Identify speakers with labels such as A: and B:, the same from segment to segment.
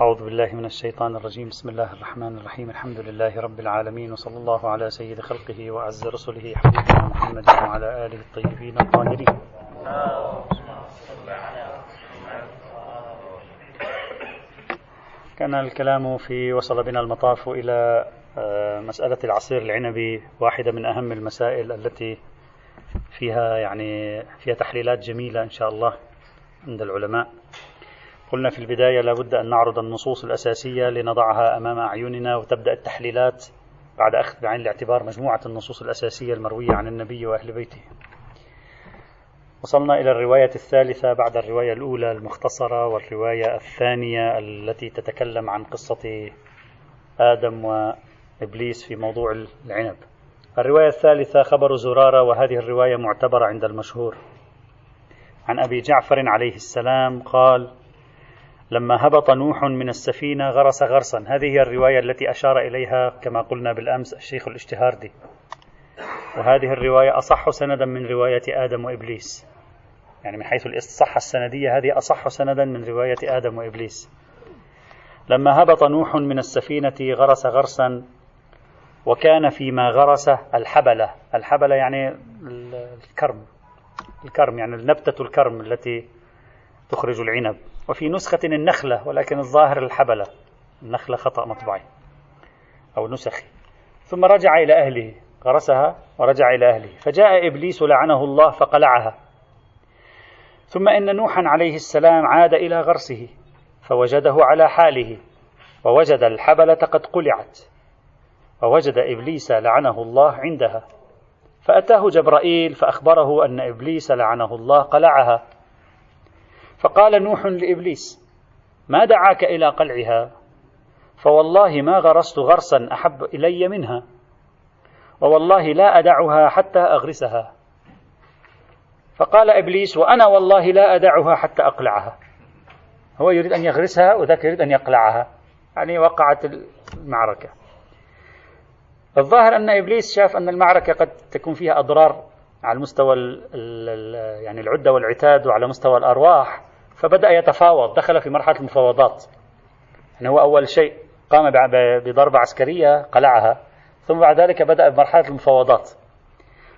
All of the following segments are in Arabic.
A: أعوذ بالله من الشيطان الرجيم. بسم الله الرحمن الرحيم. الحمد لله رب العالمين وصلى الله على سيد خلقه وأعز رسله حبيبنا محمد وعلى آله الطيبين الطاهرين. كان الكلام في وصل بنا المطاف إلى آه، مسألة العصير العنبي واحدة من أهم المسائل التي فيها يعني فيها تحليلات جميلة إن شاء الله عند العلماء. قلنا في البداية لابد أن نعرض النصوص الأساسية لنضعها أمام أعيننا وتبدأ التحليلات بعد أخذ بعين الاعتبار مجموعة النصوص الأساسية المروية عن النبي وأهل بيته. وصلنا إلى الرواية الثالثة بعد الرواية الأولى المختصرة والرواية الثانية التي تتكلم عن قصة آدم وإبليس في موضوع العنب. الرواية الثالثة خبر زرارة وهذه الرواية معتبرة عند المشهور. عن أبي جعفر عليه السلام قال لما هبط نوح من السفينة غرس غرسا. هذه هي الرواية التي أشار إليها كما قلنا بالأمس الشيخ الاشتهاردي. وهذه الرواية أصح سندا من رواية آدم وإبليس. يعني من حيث الصحة السندية هذه أصح سندا من رواية آدم وإبليس. لما هبط نوح من السفينة غرس غرسا وكان فيما غرس الحبلة. الحبلة يعني الكرم. الكرم يعني نبتة الكرم التي تخرج العنب. وفي نسخة النخلة ولكن الظاهر الحبلة. النخلة خطأ مطبعي. أو نسخي. ثم رجع إلى أهله. غرسها ورجع إلى أهله. فجاء إبليس لعنه الله فقلعها. ثم إن نوحا عليه السلام عاد إلى غرسه فوجده على حاله. ووجد الحبلة قد قلعت. ووجد إبليس لعنه الله عندها. فأتاه جبرائيل فأخبره أن إبليس لعنه الله قلعها. فقال نوح لإبليس ما دعاك إلى قلعها؟ فوالله ما غرست غرسا أحب إلي منها ووالله لا أدعها حتى أغرسها. فقال إبليس وأنا والله لا أدعها حتى أقلعها. هو يريد أن يغرسها وذاك يريد أن يقلعها. يعني وقعت المعركة. الظاهر أن إبليس شاف أن المعركة قد تكون فيها أضرار على المستوى يعني العدة والعتاد وعلى مستوى الأرواح. فبدأ يتفاوض دخل في مرحلة المفاوضات. يعني هو أول شيء قام بضربة عسكرية قلعها ثم بعد ذلك بدأ بمرحلة المفاوضات.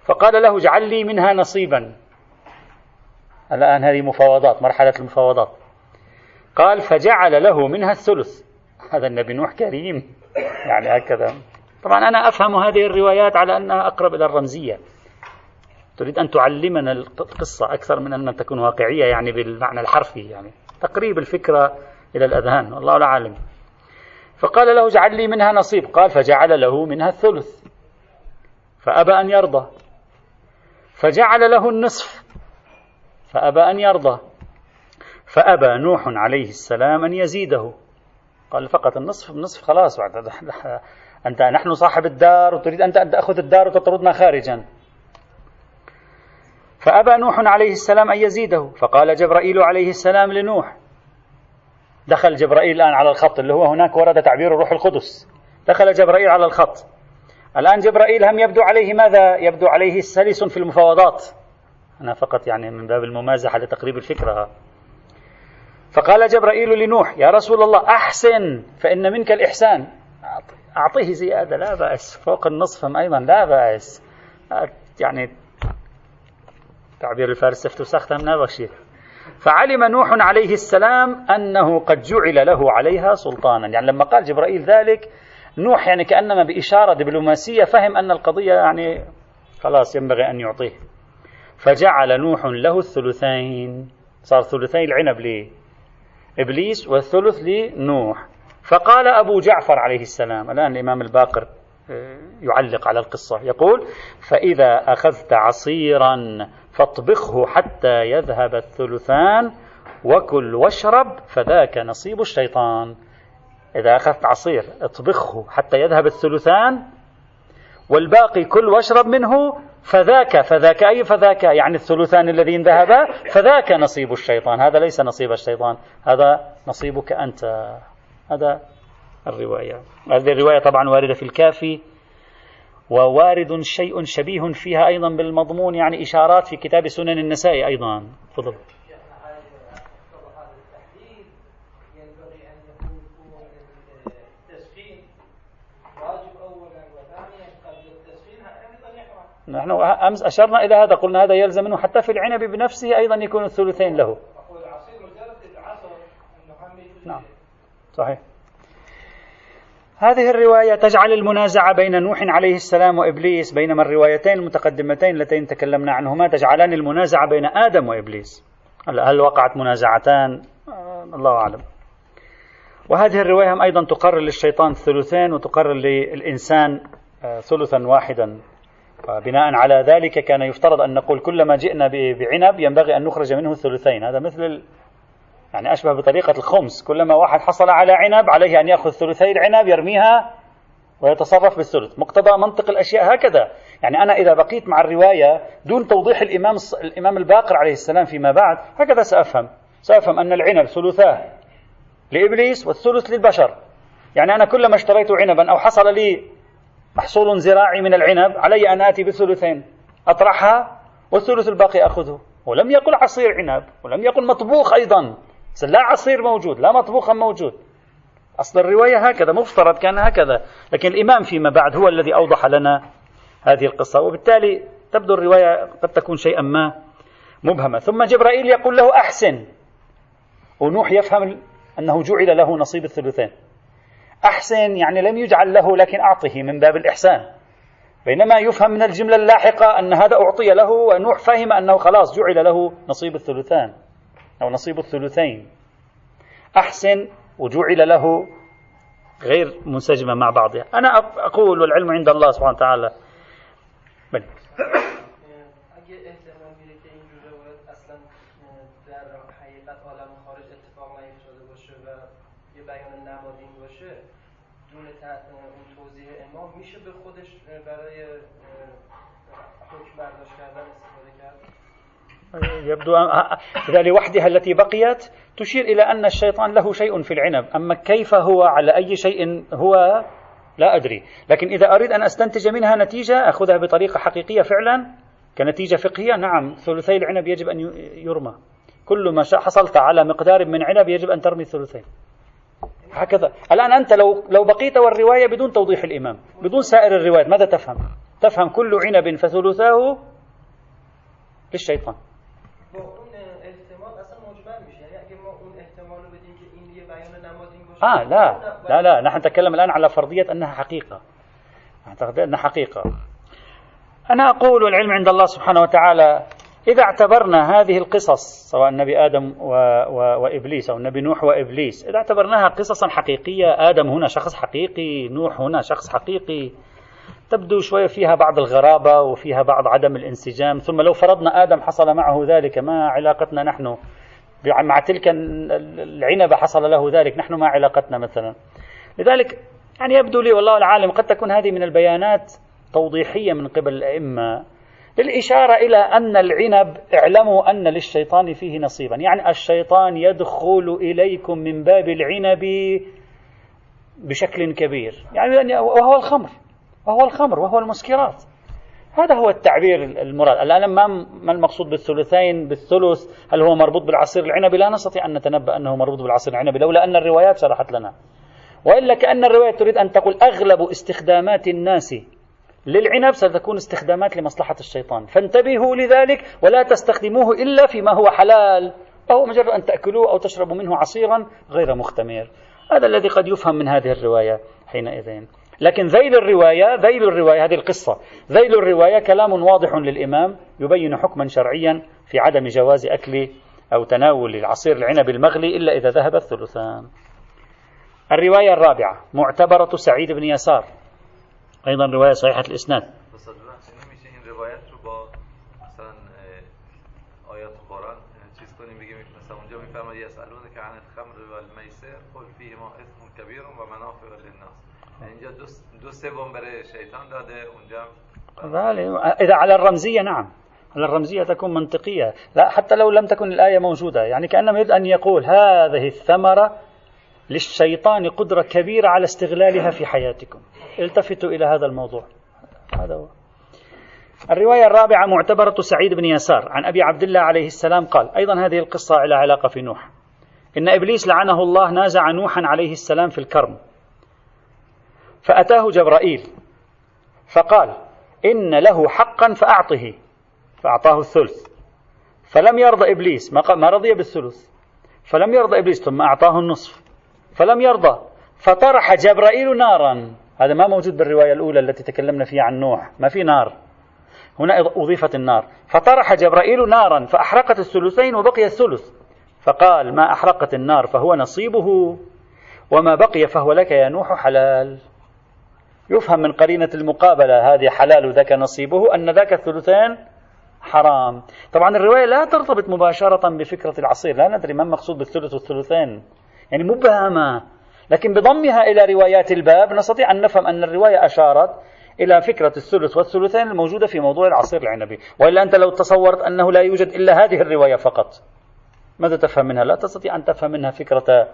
A: فقال له اجعل لي منها نصيبا. الآن هذه مفاوضات مرحلة المفاوضات. قال فجعل له منها الثلث. هذا النبي نوح كريم. يعني هكذا. طبعا أنا أفهم هذه الروايات على أنها أقرب إلى الرمزية. تريد أن تعلمنا القصة أكثر من أن تكون واقعية يعني بالمعنى الحرفي يعني تقريب الفكرة إلى الأذهان والله لا عالم فقال له اجعل لي منها نصيب. قال فجعل له منها الثلث. فأبى أن يرضى. فجعل له النصف. فأبى أن يرضى. فأبى نوح عليه السلام أن يزيده. قال فقط النصف النصف خلاص. أنت نحن صاحب الدار وتريد أنت أن تأخذ الدار وتطردنا خارجا. فأبى نوح عليه السلام أن يزيده. فقال جبرائيل عليه السلام لنوح دخل جبرائيل الآن على الخط اللي هو هناك ورد تعبير الروح القدس. دخل جبرائيل على الخط. الآن جبرائيل هم يبدو عليه ماذا؟ يبدو عليه سلس في المفاوضات. أنا فقط يعني من باب الممازحة لتقريب الفكرة. فقال جبرائيل لنوح يا رسول الله أحسن فإن منك الإحسان. أعطيه زيادة لا بأس. فوق النصف أيضا لا بأس. يعني تعبير الفارس سخت من نبشير فعلم نوح عليه السلام أنه قد جعل له عليها سلطانا. يعني لما قال جبرائيل ذلك نوح يعني كأنما بإشارة دبلوماسية فهم أن القضية يعني خلاص ينبغي أن يعطيه. فجعل نوح له الثلثين. صار ثلثي العنب لإبليس والثلث لنوح. فقال أبو جعفر عليه السلام الآن الإمام الباقر آه، يعلق على القصة. يقول فإذا أخذت عصيرا فاطبخه حتى يذهب الثلثان وكل واشرب فذاك نصيب الشيطان. إذا أخذت عصير اطبخه حتى يذهب الثلثان والباقي كل واشرب منه فذاك فذاك أي فذاك؟ يعني الثلثان الذين ذهبا فذاك نصيب الشيطان. هذا ليس نصيب الشيطان هذا نصيبك أنت. هذا الرواية. هذه الرواية طبعا واردة في الكافي. ووارد شيء شبيه فيها أيضا بالمضمون يعني إشارات في كتاب سنن النساء أيضا. تفضل. نحن أمس أشرنا إلى هذا قلنا هذا يلزم منه حتى في العنب بنفسه أيضا يكون الثلثين له. نعم. صحيح. هذه الرواية تجعل المنازعة بين نوح عليه السلام وإبليس بينما الروايتين المتقدمتين اللتين تكلمنا عنهما تجعلان المنازعة بين آدم وإبليس. هل وقعت منازعتان؟ آه، الله أعلم. وهذه الرواية أيضا تقرر للشيطان الثلثين وتقرر للإنسان آه، ثلثا واحدا. وبناء على ذلك كان يفترض أن نقول كلما جئنا بعنب ينبغي أن نخرج منه الثلثين هذا مثل يعني أشبه بطريقة الخمس. كلما واحد حصل على عنب عليه أن يأخذ ثلثي العنب يرميها ويتصرف بالثلث. مقتضى منطق الأشياء هكذا. يعني أنا إذا بقيت مع الرواية دون توضيح الإمام, الإمام الباقر عليه السلام فيما بعد هكذا سأفهم. سأفهم أن العنب ثلثاه لإبليس والثلث للبشر. يعني أنا كلما اشتريت عنبا أو حصل لي محصول زراعي من العنب علي أن آتي بثلثين. أطرحها والثلث الباقي أخذه. ولم يقل عصير عنب ولم يقل مطبوخ أيضا. لا عصير موجود لا مطبوخا موجود. أصل الرواية هكذا مفترض كان هكذا. لكن الإمام فيما بعد هو الذي أوضح لنا هذه القصة وبالتالي تبدو الرواية قد تكون شيئا ما مبهمة. ثم جبرائيل يقول له أحسن. ونوح يفهم أنه جعل له نصيب الثلثين. أحسن يعني لم يجعل له لكن أعطه من باب الإحسان. بينما يفهم من الجملة اللاحقة أن هذا أعطي له ونوح فهم أنه خلاص جعل له نصيب الثلثان. أو نصيب الثلثين. أحسن وجعل له غير منسجمة مع بعضها. أنا أقول والعلم عند الله سبحانه وتعالى. بل. میشه به خودش برای حکم برداشت کردن يبدو لوحدها التي بقيت تشير إلى أن الشيطان له شيء في العنب. أما كيف هو على أي شيء هو لا أدري. لكن إذا أريد أن أستنتج منها نتيجة أخذها بطريقة حقيقية فعلا كنتيجة فقهية. نعم ثلثي العنب يجب أن يرمى. كل ما حصلت على مقدار من عنب يجب أن ترمي ثلثين هكذا. الآن أنت لو لو بقيت والرواية بدون توضيح الإمام بدون سائر الروايات ماذا تفهم؟ تفهم كل عنب فثلثاه للشيطان. آه لا لا لا نحن نتكلم الآن على فرضية أنها حقيقة. نعتقد أنها حقيقة. أنا أقول والعلم عند الله سبحانه وتعالى إذا اعتبرنا هذه القصص سواء النبي آدم و... و... وإبليس أو النبي نوح وإبليس إذا اعتبرناها قصصا حقيقية آدم هنا شخص حقيقي نوح هنا شخص حقيقي تبدو شوية فيها بعض الغرابة وفيها بعض عدم الانسجام ثم لو فرضنا آدم حصل معه ذلك ما علاقتنا نحن مع تلك العنبة حصل له ذلك. نحن ما علاقتنا مثلا. لذلك يعني يبدو لي والله العالم قد تكون هذه من البيانات توضيحية من قبل الأئمة للإشارة إلى أن العنب اعلموا أن للشيطان فيه نصيبا. يعني الشيطان يدخل إليكم من باب العنب بشكل كبير. يعني وهو الخمر وهو الخمر وهو المسكرات. هذا هو التعبير المراد. الآن ما المقصود بالثلثين بالثلث؟ هل هو مربوط بالعصير العنبي لا نستطيع أن نتنبأ أنه مربوط بالعصير العنبي لولا أن الروايات شرحت لنا. وإلا كأن الرواية تريد أن تقول أغلب استخدامات الناس للعنب ستكون استخدامات لمصلحة الشيطان. فانتبهوا لذلك ولا تستخدموه إلا فيما هو حلال. أو مجرد أن تأكلوه أو تشربوا منه عصيرا غير مختمر هذا الذي قد يفهم من هذه الرواية حينئذ. لكن ذيل الرواية ذيل الرواية هذه القصة. ذيل الرواية كلام واضح للإمام يبين حكما شرعيا في عدم جواز أكل أو تناول العصير العنب المغلي إلا إذا ذهب الثلثان. الرواية الرابعة معتبرة سعيد بن يسار. أيضا رواية صحيحة الإسناد. اینجا دو, سوم برای شیطان داده اونجا بله. إذا على الرمزية نعم. على الرمزية تكون منطقية. لا حتى لو لم تكن الآية موجودة. يعني كأنما يريد أن يقول هذه الثمرة للشيطان قدرة كبيرة على استغلالها في حياتكم. التفتوا إلى هذا الموضوع. هذا هو. الرواية الرابعة معتبرة سعيد بن يسار عن أبي عبد الله عليه السلام قال أيضا هذه القصة على علاقة في نوح. إن إبليس لعنه الله نازع نوحا عليه السلام في الكرم. فأتاه جبرائيل فقال إن له حقا فأعطه فأعطاه الثلث. فلم يرضى إبليس ما رضي بالثلث. فلم يرضى إبليس ثم أعطاه النصف. فلم يرضى فطرح جبرائيل نارا. هذا ما موجود بالرواية الأولى التي تكلمنا فيها عن نوح ما في نار. هنا أضيفت النار. فطرح جبرائيل نارا فأحرقت الثلثين وبقي الثلث. فقال ما أحرقت النار فهو نصيبه وما بقي فهو لك يا نوح حلال. يفهم من قرينة المقابلة هذه حلال ذاك نصيبه أن ذاك الثلثين حرام. طبعا الرواية لا ترتبط مباشرة بفكرة العصير. لا ندري ما المقصود بالثلث والثلثين. يعني مبهمة لكن بضمها إلى روايات الباب نستطيع أن نفهم أن الرواية أشارت إلى فكرة الثلث والثلثين الموجودة في موضوع العصير العنبي. وإلا أنت لو تصورت أنه لا يوجد إلا هذه الرواية فقط. ماذا تفهم منها؟ لا تستطيع أن تفهم منها فكرة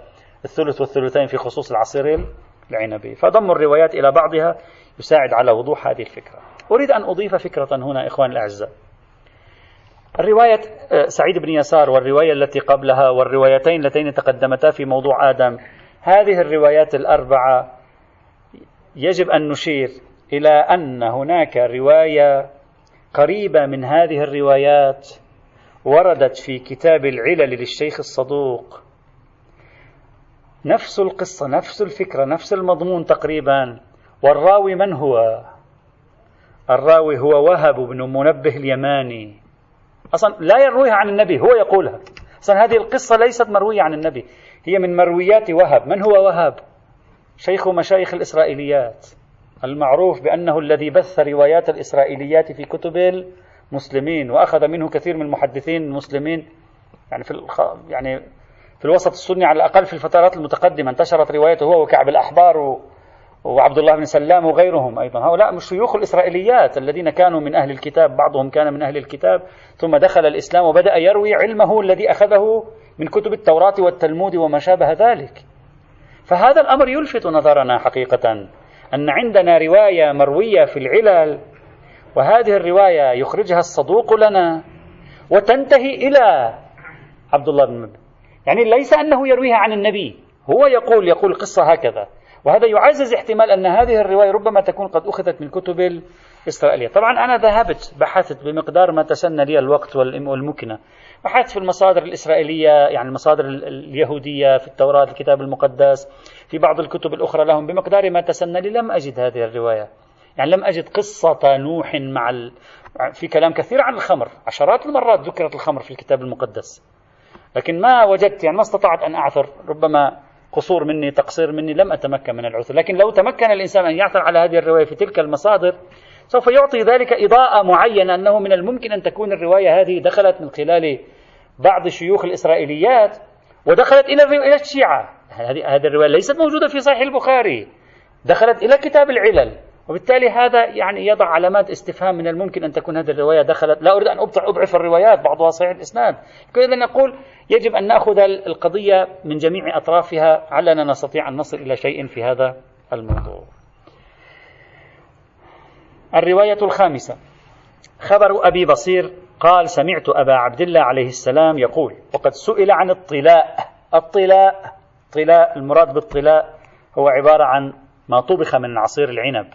A: الثلث والثلثين في خصوص العصير العنبي. فضم الروايات إلى بعضها يساعد على وضوح هذه الفكرة. أريد أن أضيف فكرة هنا إخوان الأعزاء. الرواية آه، سعيد بن يسار والرواية التي قبلها والروايتين اللتين تقدمتا في موضوع آدم. هذه الروايات الأربعة يجب أن نشير إلى أن هناك رواية قريبة من هذه الروايات وردت في كتاب العلل للشيخ الصدوق. نفس القصة نفس الفكرة نفس المضمون تقريبا. والراوي من هو؟ الراوي هو وهب بن منبه اليماني. أصلا لا يرويها عن النبي هو يقولها. أصلا هذه القصة ليست مروية عن النبي هي من مرويات وهب. من هو وهب؟ شيخ مشايخ الإسرائيليات. المعروف بأنه الذي بث روايات الإسرائيليات في كتب المسلمين وأخذ منه كثير من المحدثين المسلمين. يعني في الخ... يعني في الوسط السني على الأقل في الفترات المتقدمة انتشرت روايته هو وكعب الأحبار. وعبد الله بن سلام وغيرهم أيضا هؤلاء من شيوخ الإسرائيليات الذين كانوا من أهل الكتاب بعضهم كان من أهل الكتاب ثم دخل الإسلام وبدأ يروي علمه الذي أخذه من كتب التوراة والتلمود وما شابه ذلك فهذا الأمر يلفت نظرنا حقيقة أن عندنا رواية مروية في العلل وهذه الرواية يخرجها الصدوق لنا وتنتهي إلى عبد الله بن مبين يعني ليس أنه يرويها عن النبي. هو يقول يقول قصة هكذا. وهذا يعزز احتمال أن هذه الرواية ربما تكون قد أخذت من كتب الإسرائيلية. طبعا أنا ذهبت بحثت بمقدار ما تسنى لي الوقت والمكنة. بحثت في المصادر الإسرائيلية يعني المصادر اليهودية في التوراة الكتاب المقدس في بعض الكتب الأخرى لهم. بمقدار ما تسنى لي لم أجد هذه الرواية. يعني لم أجد قصة نوح مع ال... في كلام كثير عن الخمر. عشرات المرات ذكرت الخمر في الكتاب المقدس. لكن ما وجدت يعني ما استطعت أن أعثر ربما قصور مني تقصير مني لم أتمكن من العثر. لكن لو تمكن الإنسان أن يعثر على هذه الرواية في تلك المصادر سوف يعطي ذلك إضاءة معينة أنه من الممكن أن تكون الرواية هذه دخلت من خلال بعض شيوخ الإسرائيليات ودخلت إلى إلى الشيعة. هذه هذه الرواية ليست موجودة في صحيح البخاري. دخلت إلى كتاب العلل. وبالتالي هذا يعني يضع علامات استفهام من الممكن أن تكون هذه الرواية دخلت. لا أريد أن أبطع أضعف الروايات بعضها صحيح الإسناد. إذا نقول يجب أن نأخذ القضية من جميع أطرافها علنا نستطيع أن نصل إلى شيء في هذا الموضوع. الرواية الخامسة. خبر أبي بصير قال سمعت أبا عبد الله عليه السلام يقول وقد سئل عن الطلاء. الطلاء طلاء المراد بالطلاء هو عبارة عن ما طبخ من عصير العنب.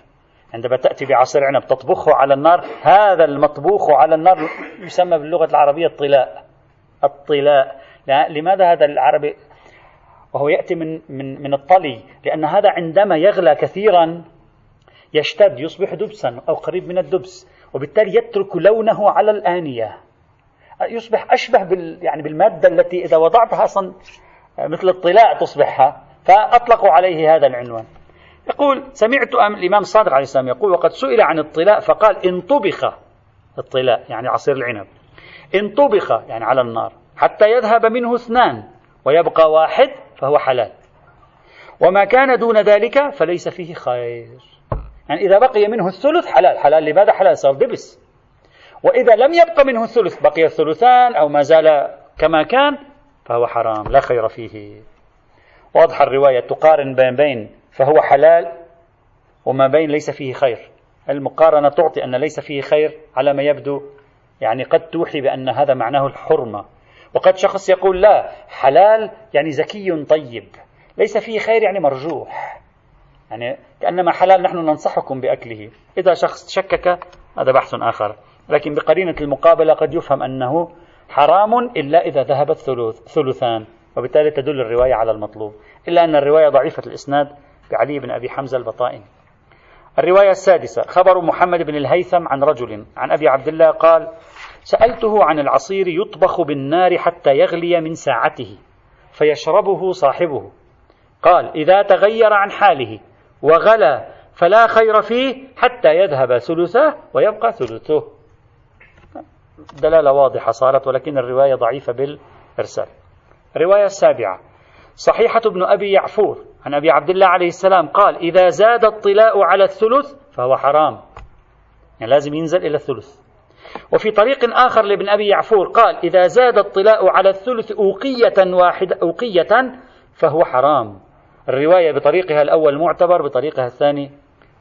A: عندما تأتي بعصير عنب تطبخه على النار هذا المطبوخ على النار يسمى باللغة العربية الطلاء. الطلاء. لماذا هذا العربي؟ وهو يأتي من, من, من الطلي لأن هذا عندما يغلى كثيرا يشتد يصبح دبسا أو قريب من الدبس وبالتالي يترك لونه على الآنية. يصبح أشبه بال يعني بالمادة التي إذا وضعتها أصلا مثل الطلاء تصبحها فأطلقوا عليه هذا العنوان. يقول سمعت الإمام الصادق عليه السلام يقول وقد سئل عن الطلاء فقال إن طبخ الطلاء يعني عصير العنب. إن طبخ يعني على النار حتى يذهب منه اثنان ويبقى واحد فهو حلال. وما كان دون ذلك فليس فيه خير. يعني إذا بقي منه الثلث حلال. حلال لماذا؟ حلال صار دبس. وإذا لم يبق منه الثلث بقي الثلثان أو ما زال كما كان فهو حرام لا خير فيه. واضح الرواية تقارن بين بين فهو حلال وما بين ليس فيه خير. المقارنة تعطي أن ليس فيه خير على ما يبدو يعني قد توحي بأن هذا معناه الحرمة. وقد شخص يقول لا حلال يعني زكي طيب. ليس فيه خير يعني مرجوح. يعني كأنما حلال نحن ننصحكم بأكله. إذا شخص شكك هذا بحث آخر. لكن بقرينة المقابلة قد يفهم أنه حرام إلا إذا ذهب الثلث ثلثان وبالتالي تدل الرواية على المطلوب. إلا أن الرواية ضعيفة الإسناد بعلي بن أبي حمزة البطائن الرواية السادسة خبر محمد بن الهيثم عن رجل عن أبي عبد الله قال سألته عن العصير يطبخ بالنار حتى يغلي من ساعته فيشربه صاحبه. قال إذا تغير عن حاله وغلى فلا خير فيه حتى يذهب ثلثه ويبقى ثلثه. دلالة واضحة صارت ولكن الرواية ضعيفة بالإرسال. الرواية السابعة صحيحة ابن أبي يعفور عن أبي عبد الله عليه السلام قال إذا زاد الطلاء على الثلث فهو حرام. يعني لازم ينزل إلى الثلث. وفي طريق آخر لابن أبي يعفور قال إذا زاد الطلاء على الثلث أوقية واحدة أوقية فهو حرام. الرواية بطريقها الأول معتبر بطريقها الثاني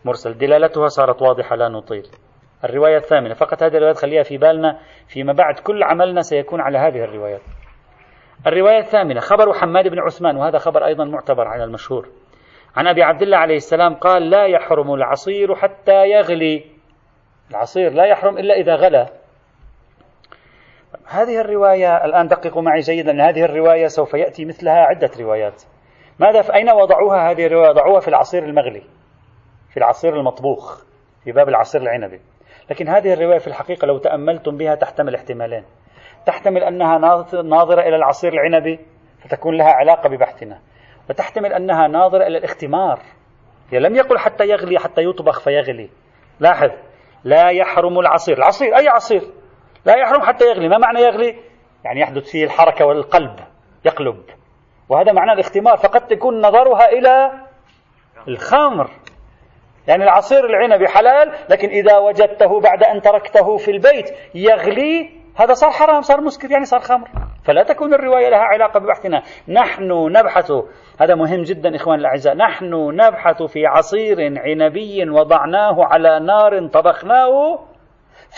A: مرسل. دلالتها صارت واضحة لا نطيل. الرواية الثامنة. فقط هذه الروايات خليها في بالنا فيما بعد. كل عملنا سيكون على هذه الروايات. الرواية الثامنة خبر حماد بن عثمان وهذا خبر أيضا معتبر على المشهور. عن أبي عبد الله عليه السلام قال لا يحرم العصير حتى يغلي. العصير لا يحرم إلا إذا غلى. هذه الرواية الآن دققوا معي جيدا. أن هذه الرواية سوف يأتي مثلها عدة روايات. ماذا في أين وضعوها هذه الرواية؟ وضعوها في العصير المغلي في العصير المطبوخ في باب العصير العنبي. لكن هذه الرواية في الحقيقة لو تأملتم بها تحتمل احتمالين. تحتمل أنها ناظرة إلى العصير العنبي فتكون لها علاقة ببحثنا. وتحتمل أنها ناظرة إلى الاختمار. هي لم يقل حتى يغلي حتى يطبخ فيغلي. لاحظ لا يحرم العصير. العصير أي عصير؟ لا يحرم حتى يغلي. ما معنى يغلي؟ يعني يحدث فيه الحركة والقلب يقلب. وهذا معنى الاختمار. فقد تكون نظرها إلى الخمر. يعني العصير العنبي حلال لكن إذا وجدته بعد أن تركته في البيت يغلي هذا صار حرام صار مسكر يعني صار خمر. فلا تكون الرواية لها علاقة ببحثنا. نحن نبحث هذا مهم جدا إخوان الأعزاء نحن نبحث في عصير عنبي وضعناه على نار طبخناه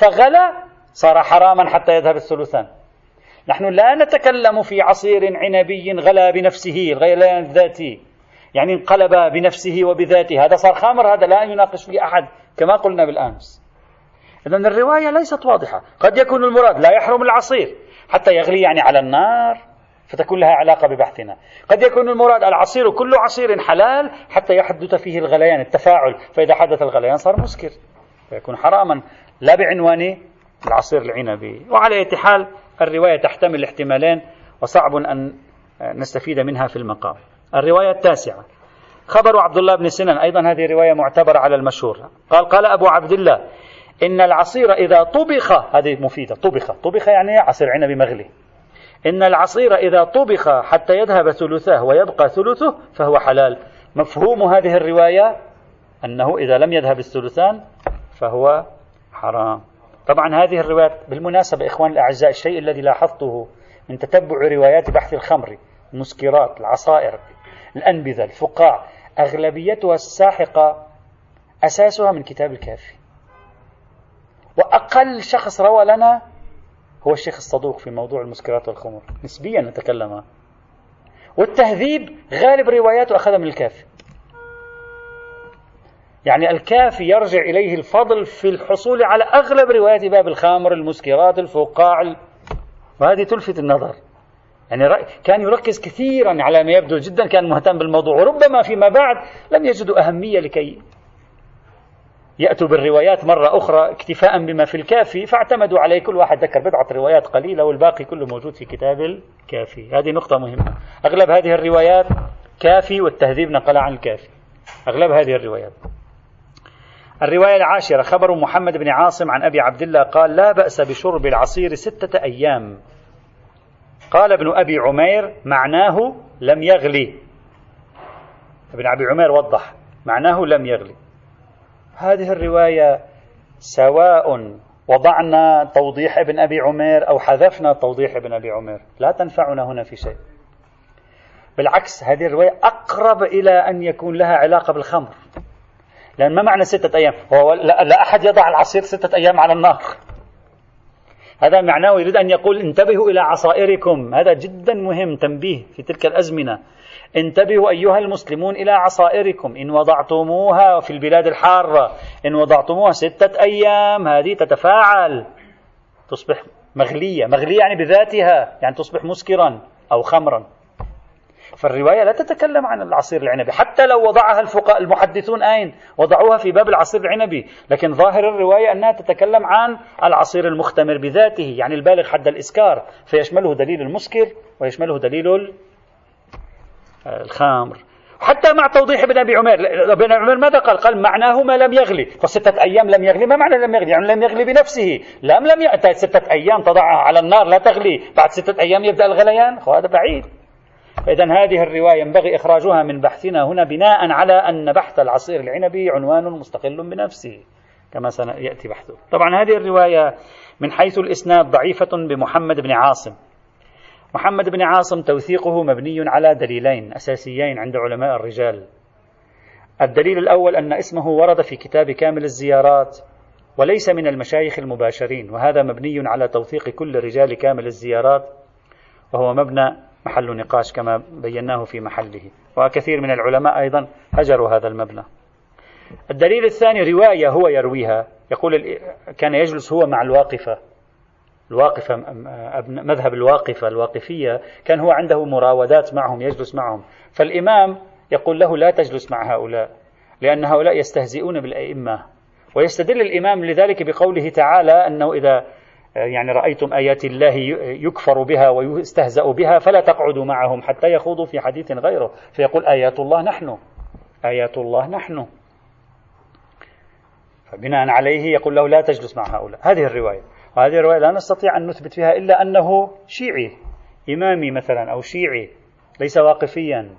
A: فغلى صار حراما حتى يذهب الثلثان. نحن لا نتكلم في عصير عنبي غلا بنفسه الغليان الذاتي يعني انقلب بنفسه وبذاته. هذا صار خمر هذا لا يناقش فيه أحد كما قلنا بالأمس. إذا الرواية ليست واضحة. قد يكون المراد لا يحرم العصير حتى يغلي يعني على النار فتكون لها علاقة ببحثنا. قد يكون المراد العصير كل عصير حلال حتى يحدث فيه الغليان التفاعل. فإذا حدث الغليان صار مسكر فيكون حراما. لا بعنوان العصير العنبي وعلى حال الرواية تحتمل احتمالين وصعب أن نستفيد منها في المقام. الرواية التاسعة. خبر عبد الله بن سنان أيضا هذه رواية معتبرة على المشهور. قال قال أبو عبد الله إن العصير إذا طبخ هذه مفيدة طبخ طبخ يعني عصير عنب مغلي. إن العصير إذا طبخ حتى يذهب ثلثاه ويبقى ثلثه فهو حلال. مفهوم هذه الرواية أنه إذا لم يذهب الثلثان فهو حرام. طبعا هذه الروايات بالمناسبة إخوان الأعزاء الشيء الذي لاحظته من تتبع روايات بحث الخمر المسكرات العصائر الأنبذة الفقاع أغلبيتها الساحقة أساسها من كتاب الكافي. وأقل شخص روى لنا هو الشيخ الصدوق في موضوع المسكرات والخمر. نسبيا نتكلم. والتهذيب غالب رواياته أخذها من الكافي يعني الكافي يرجع إليه الفضل في الحصول على أغلب روايات باب الخمر المسكرات الفقاع وهذه تلفت النظر. يعني كان يركز كثيرا على ما يبدو جدا كان مهتم بالموضوع وربما فيما بعد لم يجدوا أهمية لكي يأتوا بالروايات مرة أخرى اكتفاء بما في الكافي فاعتمدوا عليه. كل واحد ذكر بضعة روايات قليلة والباقي كله موجود في كتاب الكافي. هذه نقطة مهمة. أغلب هذه الروايات كافي والتهذيب نقل عن الكافي. أغلب هذه الروايات. الرواية العاشرة خبر محمد بن عاصم عن أبي عبد الله قال لا بأس بشرب العصير ستة أيام. قال ابن أبي عمير معناه لم يغلي. ابن أبي عمير وضح معناه لم يغلي. هذه الرواية سواء وضعنا توضيح ابن أبي عمير أو حذفنا توضيح ابن أبي عمير. لا تنفعنا هنا في شيء. بالعكس هذه الرواية أقرب إلى أن يكون لها علاقة بالخمر. لأن ما معنى ستة أيام؟ هو لا, لا أحد يضع العصير ستة أيام على النار. هذا معناه يريد أن يقول انتبهوا إلى عصائركم. هذا جدا مهم تنبيه في تلك الأزمنة. انتبهوا أيها المسلمون إلى عصائركم. إن وضعتموها في البلاد الحارة. إن وضعتموها ستة أيام. هذه تتفاعل. تصبح مغلية. مغلية يعني بذاتها. يعني تصبح مسكرا أو خمرا. فالرواية لا تتكلم عن العصير العنبي. حتى لو وضعها الفقهاء المحدثون أين؟ وضعوها في باب العصير العنبي. لكن ظاهر الرواية أنها تتكلم عن العصير المختمر بذاته. يعني البالغ حد الإسكار. فيشمله دليل المسكر ويشمله دليل الخمر. حتى مع توضيح ابن أبي عمر ابن عمر ماذا قال؟ قال معناه ما لم يغلي، فستة أيام لم يغلي، ما معنى لم يغلي؟ يعني لم يغلي بنفسه، لم لم ي... ستة أيام تضعها على النار لا تغلي، بعد ستة أيام يبدأ الغليان، هذا بعيد. إذا هذه الرواية ينبغي إخراجها من بحثنا هنا بناء على أن بحث العصير العنبي عنوان مستقل بنفسه كما سيأتي بحثه. طبعا هذه الرواية من حيث الإسناد ضعيفة بمحمد بن عاصم. محمد بن عاصم توثيقه مبني على دليلين أساسيين عند علماء الرجال. الدليل الأول أن اسمه ورد في كتاب كامل الزيارات وليس من المشايخ المباشرين وهذا مبني على توثيق كل رجال كامل الزيارات وهو مبنى محل نقاش كما بيناه في محله. وكثير من العلماء أيضا هجروا هذا المبنى. الدليل الثاني رواية هو يرويها. يقول كان يجلس هو مع الواقفة. الواقفة مذهب الواقفة الواقفية كان هو عنده مراودات معهم يجلس معهم. فالإمام يقول له لا تجلس مع هؤلاء لأن هؤلاء يستهزئون بالأئمة. ويستدل الإمام لذلك بقوله تعالى أنه إذا يعني رأيتم آيات الله يكفر بها ويستهزأ بها فلا تقعدوا معهم حتى يخوضوا في حديث غيره. فيقول آيات الله نحن آيات الله نحن. فبناء عليه يقول له لا تجلس مع هؤلاء. هذه الرواية. وهذه الرواية لا نستطيع أن نثبت فيها إلا أنه شيعي إمامي مثلا أو شيعي ليس واقفيا.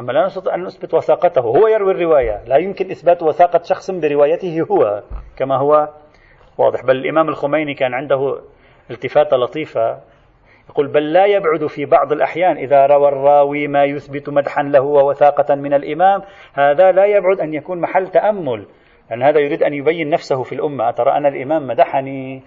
A: أما لا نستطيع أن نثبت وثاقته هو يروي الرواية لا يمكن إثبات وثاقة شخص بروايته هو كما هو واضح. بل الإمام الخميني كان عنده التفاتة لطيفة يقول بل لا يبعد في بعض الأحيان إذا روى الراوي ما يثبت مدحا له ووثاقة من الإمام. هذا لا يبعد أن يكون محل تأمل لأن هذا يريد أن يبين نفسه في الأمة. أترى أنا الإمام مدحني؟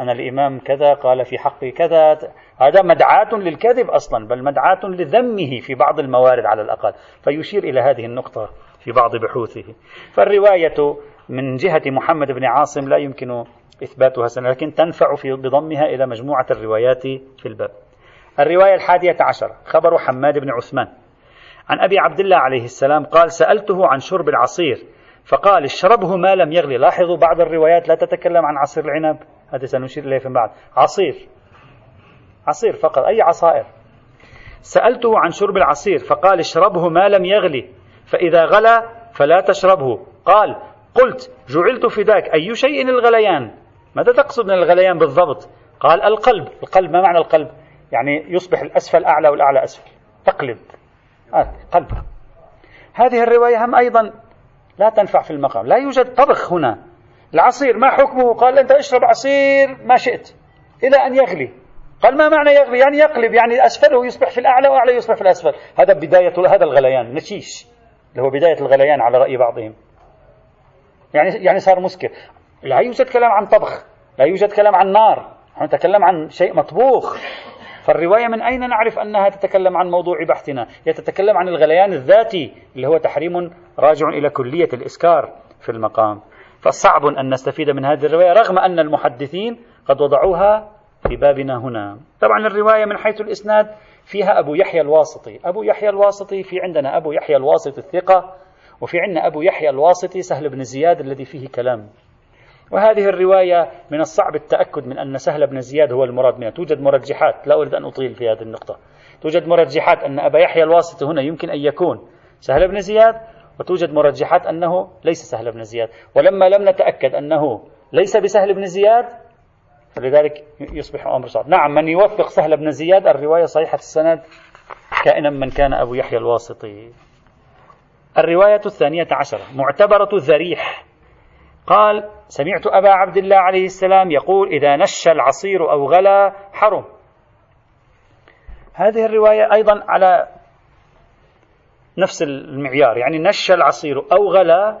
A: أنا الإمام كذا قال في حقي كذا. هذا مدعاة للكذب أصلا بل مدعاة لذمه في بعض الموارد على الأقل. فيشير إلى هذه النقطة في بعض بحوثه. فالرواية من جهة محمد بن عاصم لا يمكن إثباتها سنة لكن تنفع في بضمها إلى مجموعة الروايات في الباب. الرواية الحادية عشر خبر حماد بن عثمان. عن أبي عبد الله عليه السلام قال سألته عن شرب العصير فقال اشربه ما لم يغلي. لاحظوا بعض الروايات لا تتكلم عن عصير العنب. هذا سنشير إليه فيما بعد. عصير. عصير فقط. أي عصائر؟ سألته عن شرب العصير فقال اشربه ما لم يغلي فإذا غلى فلا تشربه. قال قلت جعلت فداك. أي شيء الغليان؟ ماذا تقصد من الغليان بالضبط؟ قال القلب. القلب ما معنى القلب؟ يعني يصبح الأسفل أعلى والأعلى أسفل. تقلب. آه قلب. هذه الرواية هم أيضا لا تنفع في المقام. لا يوجد طبخ هنا. العصير ما حكمه؟ قال أنت اشرب عصير ما شئت إلى أن يغلي. قال ما معنى يغلي؟ يعني يقلب يعني أسفله يصبح في الأعلى وأعلى يصبح في الأسفل. هذا بداية هذا الغليان نشيش اللي هو بداية الغليان على رأي بعضهم. يعني يعني صار مسكر. لا يوجد كلام عن طبخ لا يوجد كلام عن نار. نحن نتكلم عن شيء مطبوخ. فالرواية من أين نعرف أنها تتكلم عن موضوع بحثنا؟ هي تتكلم عن الغليان الذاتي اللي هو تحريم راجع إلى كلية الإسكار في المقام. فصعب أن نستفيد من هذه الرواية رغم أن المحدثين قد وضعوها في بابنا هنا. طبعا الرواية من حيث الإسناد فيها أبو يحيى الواسطي. أبو يحيى الواسطي في عندنا أبو يحيى الواسطي الثقة وفي عندنا أبو يحيى الواسطي سهل بن زياد الذي فيه كلام. وهذه الرواية من الصعب التأكد من أن سهل بن زياد هو المراد منها. توجد مرجحات لا أريد أن أطيل في هذه النقطة. توجد مرجحات أن أبا يحيى الواسطي هنا يمكن أن يكون سهل بن زياد وتوجد مرجحات أنه ليس سهل بن زياد. ولما لم نتأكد أنه ليس بسهل بن زياد فلذلك يصبح أمر صعب. نعم من يوفق سهل بن زياد الرواية صحيحة السند كائنا من كان أبو يحيى الواسطي. الرواية الثانية عشرة. معتبرة الذريح قال سمعت أبا عبد الله عليه السلام يقول إذا نش العصير أو غلا حرم. هذه الرواية أيضا على نفس المعيار يعني نش العصير أو غلا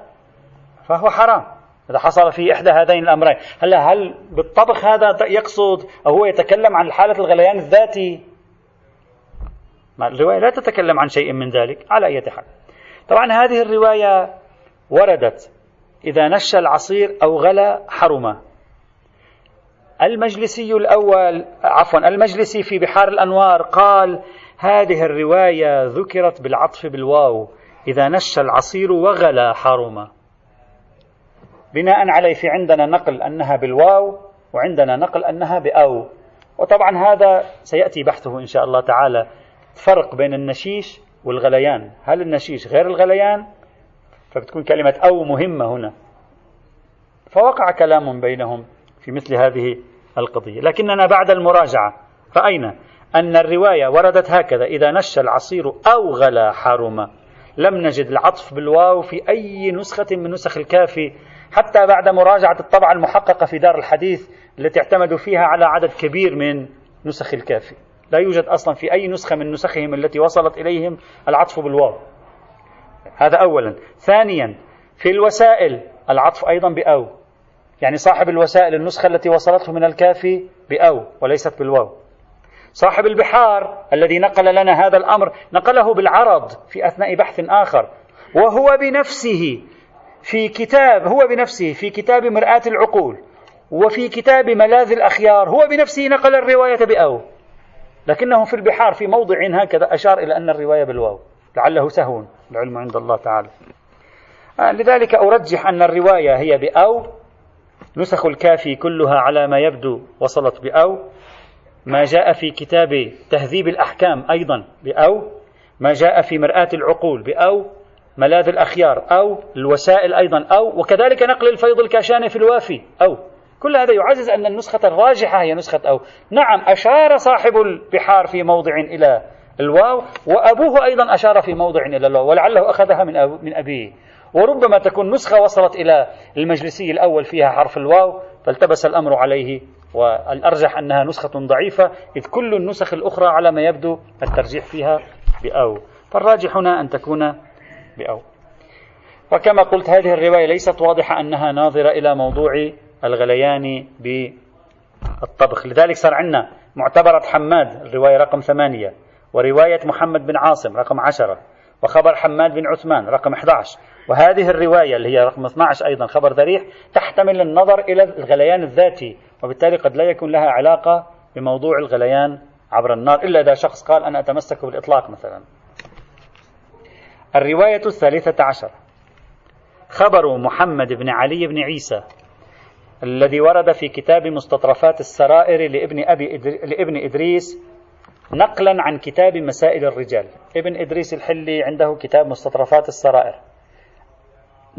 A: فهو حرام. إذا حصل في إحدى هذين الأمرين هلا هل بالطبخ هذا يقصد أو هو يتكلم عن حالة الغليان الذاتي؟ الرواية لا تتكلم عن شيء من ذلك على أي حال. طبعا هذه الرواية وردت إذا نش العصير أو غلى حرم المجلسي الأول عفوا المجلسي في بحار الأنوار قال هذه الرواية ذكرت بالعطف بالواو. إذا نش العصير وغلى حرم بناء عليه في عندنا نقل أنها بالواو وعندنا نقل أنها بأو. وطبعا هذا سيأتي بحثه إن شاء الله تعالى. فرق بين النشيش والغليان. هل النشيش غير الغليان؟ فبتكون كلمة أو مهمة هنا. فوقع كلام بينهم في مثل هذه القضية. لكننا بعد المراجعة. رأينا أن الرواية وردت هكذا إذا نش العصير أو غلا حرم لم نجد العطف بالواو في أي نسخة من نسخ الكافي حتى بعد مراجعة الطبعة المحققة في دار الحديث التي اعتمدوا فيها على عدد كبير من نسخ الكافي لا يوجد أصلا في أي نسخة من نسخهم التي وصلت إليهم العطف بالواو. هذا أولا. ثانيا في الوسائل العطف أيضا بأو. يعني صاحب الوسائل النسخة التي وصلته من الكافي بأو وليست بالواو. صاحب البحار الذي نقل لنا هذا الأمر نقله بالعرض في أثناء بحث آخر. وهو بنفسه في كتاب هو بنفسه في كتاب مرآة العقول وفي كتاب ملاذ الأخيار هو بنفسه نقل الرواية بأو. لكنه في البحار في موضع هكذا أشار إلى أن الرواية بالواو. لعله سهو العلم عند الله تعالى. آه، لذلك أرجح أن الرواية هي بأو. نسخ الكافي كلها على ما يبدو وصلت بأو. ما جاء في كتاب تهذيب الأحكام أيضا بأو ما جاء في مرآة العقول بأو ملاذ الأخيار أو الوسائل أيضا أو وكذلك نقل الفيض الكاشاني في الوافي أو كل هذا يعزز أن النسخة الراجحة هي نسخة أو. نعم أشار صاحب البحار في موضع إلى الواو وأبوه أيضا أشار في موضع إلى الواو ولعله أخذها من, من أبيه. وربما تكون نسخة وصلت إلى المجلسي الأول فيها حرف الواو فالتبس الأمر عليه والأرجح أنها نسخة ضعيفة إذ كل النسخ الأخرى على ما يبدو الترجيح فيها بأو. فالراجح هنا أن تكون بأو. وكما قلت هذه الرواية ليست واضحة أنها ناظرة إلى موضوع الغليان بالطبخ. لذلك صار عندنا معتبرة حماد الرواية رقم ثمانية ورواية محمد بن عاصم رقم عشرة وخبر حماد بن عثمان رقم 11 وهذه الرواية اللي هي رقم 12 أيضا خبر ذريح تحتمل النظر إلى الغليان الذاتي وبالتالي قد لا يكون لها علاقة بموضوع الغليان عبر النار إلا إذا شخص قال أنا أتمسك بالإطلاق مثلا. الرواية الثالثة عشر. خبر محمد بن علي بن عيسى الذي ورد في كتاب مستطرفات السرائر لابن أبي لابن إدريس نقلا عن كتاب مسائل الرجال. ابن إدريس الحلي عنده كتاب مستطرفات السرائر.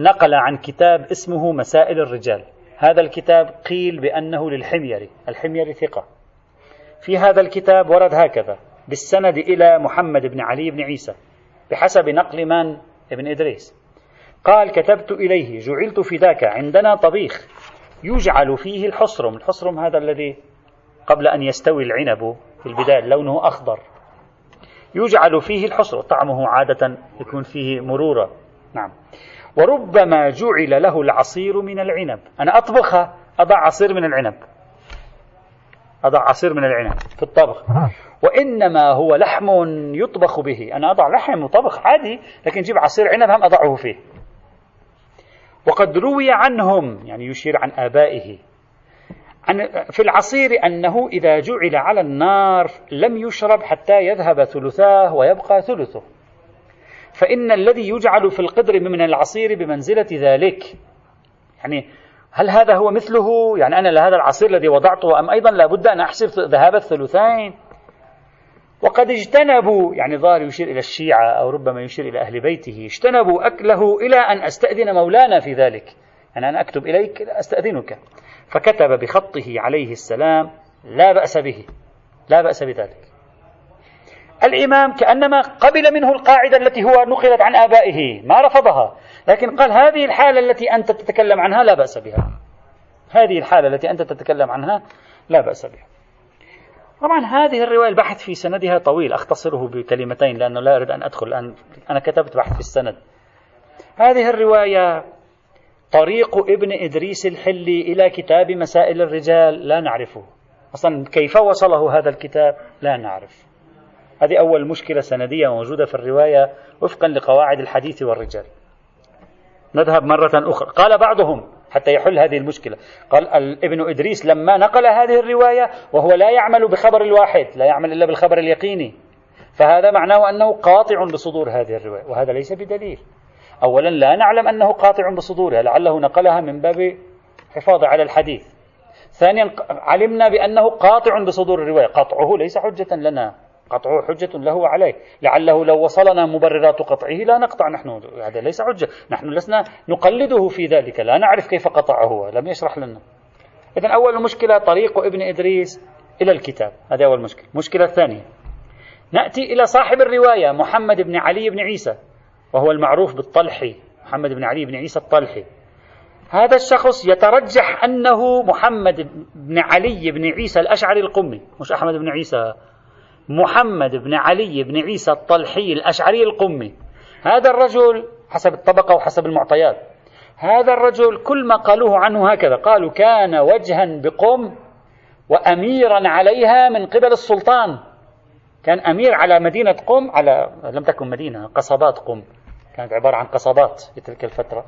A: نقل عن كتاب اسمه مسائل الرجال. هذا الكتاب قيل بأنه للحميري. الحميري ثقة. في هذا الكتاب ورد هكذا بالسند إلى محمد بن علي بن عيسى بحسب نقل من؟ ابن إدريس. قال كتبت إليه جعلت فداك عندنا طبيخ يجعل فيه الحصرم. الحصرم هذا الذي قبل أن يستوي العنب في البداية لونه أخضر. يجعل فيه الحصر. طعمه عادة يكون فيه مرورة. نعم. وربما جعل له العصير من العنب. أنا أطبخها أضع عصير من العنب. أضع عصير من العنب في الطبخ. وإنما هو لحم يطبخ به. أنا أضع لحم وطبخ عادي لكن جيب عصير عنب هم أضعه فيه. وقد روي عنهم يعني يشير عن آبائه عن في العصير أنه إذا جعل على النار لم يشرب حتى يذهب ثلثاه ويبقى ثلثه. فإن الذي يجعل في القدر من العصير بمنزلة ذلك. يعني هل هذا هو مثله؟ يعني أنا لهذا العصير الذي وضعته أم أيضا لابد أن أحسب ذهاب الثلثين؟ وقد اجتنبوا يعني ظاهر يشير إلى الشيعة أو ربما يشير إلى أهل بيته اجتنبوا أكله إلى أن أستأذن مولانا في ذلك. يعني أنا أكتب إليك أستأذنك. فكتب بخطه عليه السلام لا بأس به لا بأس بذلك. الإمام كأنما قبل منه القاعدة التي هو نقلت عن آبائه ما رفضها. لكن قال هذه الحالة التي أنت تتكلم عنها لا بأس بها. هذه الحالة التي أنت تتكلم عنها لا بأس بها. طبعا هذه الرواية البحث في سندها طويل. أختصره بكلمتين لأنه لا أريد أن أدخل الآن. أنا كتبت بحث في السند. هذه الرواية طريق ابن إدريس الحلي إلى كتاب مسائل الرجال لا نعرفه. أصلا كيف وصله هذا الكتاب؟ لا نعرف. هذه أول مشكلة سندية موجودة في الرواية وفقا لقواعد الحديث والرجال. نذهب مرة أخرى. قال بعضهم حتى يحل هذه المشكلة. قال ابن إدريس لما نقل هذه الرواية وهو لا يعمل بخبر الواحد لا يعمل إلا بالخبر اليقيني فهذا معناه أنه قاطع بصدور هذه الرواية وهذا ليس بدليل. أولا لا نعلم أنه قاطع بصدورها لعله نقلها من باب حفاظ على الحديث. ثانيا علمنا بأنه قاطع بصدور الرواية. قطعه ليس حجة لنا. قطعه حجة له وعليه. لعله لو وصلنا مبررات قطعه لا نقطع نحن هذا ليس حجة. نحن لسنا نقلده في ذلك. لا نعرف كيف قطعه هو لم يشرح لنا. إذا أول مشكلة طريق ابن إدريس إلى الكتاب. هذه أول مشكلة. المشكلة الثانية. نأتي إلى صاحب الرواية محمد بن علي بن عيسى وهو المعروف بالطلحي محمد بن علي بن عيسى الطلحي هذا الشخص يترجح أنه محمد بن علي بن عيسى الأشعري القمي. مش أحمد بن عيسى. محمد بن علي بن عيسى الطلحي الأشعري القمي. هذا الرجل حسب الطبقة وحسب المعطيات هذا الرجل كل ما قالوه عنه هكذا قالوا كان وجها بقم وأميرا عليها من قبل السلطان. كان أمير على مدينة قم على لم تكن مدينة قصبات قم. كانت عبارة عن قصبات في تلك الفترة.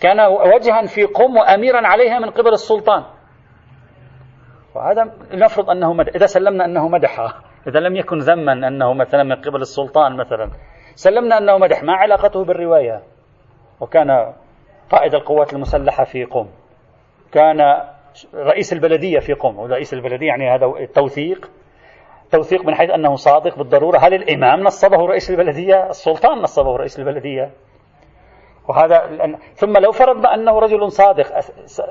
A: كان وجها في قم وأميرا عليها من قبل السلطان. وهذا نفرض أنه مدح إذا سلمنا أنه مدح إذا لم يكن ذما أنه مثلا من قبل السلطان مثلا سلمنا أنه مدح ما علاقته بالرواية. وكان قائد القوات المسلحة في قم كان رئيس البلدية في قم ورئيس البلدية يعني هذا التوثيق توثيق من حيث أنه صادق بالضرورة. هل الإمام نصبه رئيس البلدية؟ السلطان نصبه رئيس البلدية. وهذا ثم لو فرضنا أنه رجل صادق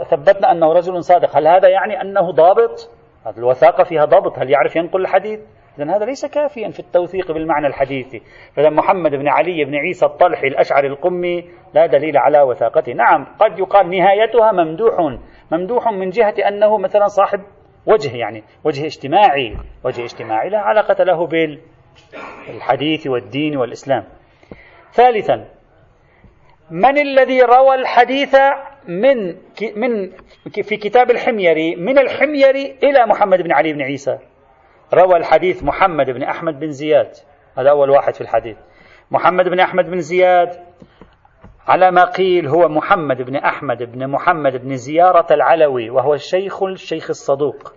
A: ثبتنا أنه رجل صادق هل هذا يعني أنه ضابط؟ هذه الوثاقة فيها ضبط. هل يعرف ينقل الحديث؟ إذا هذا ليس كافيا في التوثيق بالمعنى الحديثي. فإذا محمد بن علي بن عيسى الطلحي الأشعري القمي لا دليل على وثاقته. نعم قد يقال نهايتها ممدوح ممدوح من جهة أنه مثلا صاحب وجه يعني وجه اجتماعي وجه اجتماعي لا علاقة له بالحديث والدين والإسلام. ثالثا من الذي روى الحديث من من في كتاب الحميري من الحميري إلى محمد بن علي بن عيسى؟ روى الحديث محمد بن أحمد بن زياد. هذا أول واحد في الحديث. محمد بن أحمد بن زياد على ما قيل هو محمد بن أحمد بن محمد بن زيارة العلوي وهو الشيخ الشيخ الصدوق.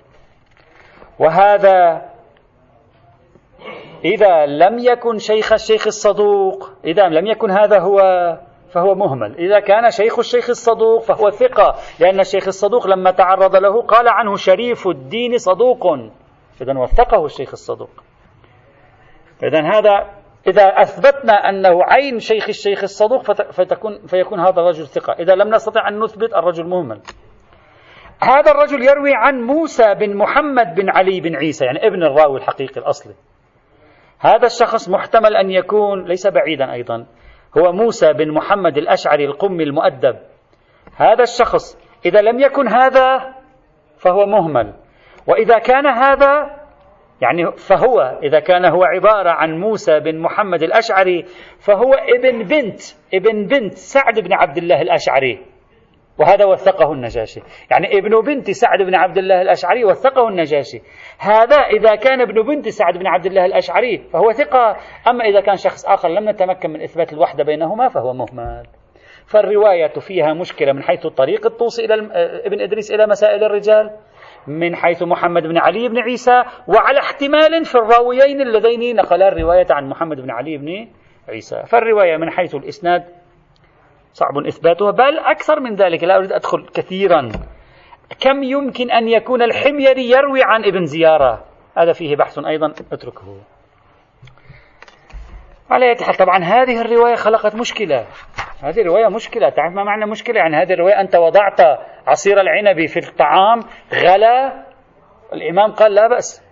A: وهذا إذا لم يكن شيخ الشيخ الصدوق إذا لم يكن هذا هو فهو مهمل. إذا كان شيخ الشيخ الصدوق فهو ثقة لأن الشيخ الصدوق لما تعرض له قال عنه شريف الدين صدوق. إذا وثقه الشيخ الصدوق. إذا هذا إذا أثبتنا أنه عين شيخ الشيخ الصدوق فتكون فيكون هذا الرجل ثقة. إذا لم نستطع أن نثبت الرجل مهمل. هذا الرجل يروي عن موسى بن محمد بن علي بن عيسى يعني ابن الراوي الحقيقي الأصلي. هذا الشخص محتمل أن يكون ليس بعيدا أيضا هو موسى بن محمد الأشعري القمي المؤدب. هذا الشخص إذا لم يكن هذا فهو مهمل. وإذا كان هذا يعني فهو إذا كان هو عبارة عن موسى بن محمد الأشعري فهو ابن بنت ابن بنت سعد بن عبد الله الأشعري. وهذا وثقه النجاشي. يعني ابن بنت سعد بن عبد الله الأشعري وثقه النجاشي. هذا إذا كان ابن بنت سعد بن عبد الله الأشعري فهو ثقة. أما إذا كان شخص آخر لم نتمكن من إثبات الوحدة بينهما فهو مهمل. فالرواية فيها مشكلة من حيث الطريق الطوسي إلى ابن إدريس إلى مسائل الرجال. من حيث محمد بن علي بن عيسى وعلى احتمال في الراويين اللذين نقلا الرواية عن محمد بن علي بن عيسى. فالرواية من حيث الإسناد صعب إثباتها بل أكثر من ذلك لا أريد أدخل كثيرا. كم يمكن أن يكون الحميري يروي عن ابن زيارة؟ هذا فيه بحث أيضا اتركه على أي حال طبعا هذه الرواية خلقت مشكلة. هذه الرواية مشكلة. تعرف ما معنى مشكلة؟ يعني هذه الرواية أنت وضعت عصير العنب في الطعام غلا. الإمام قال لا بأس.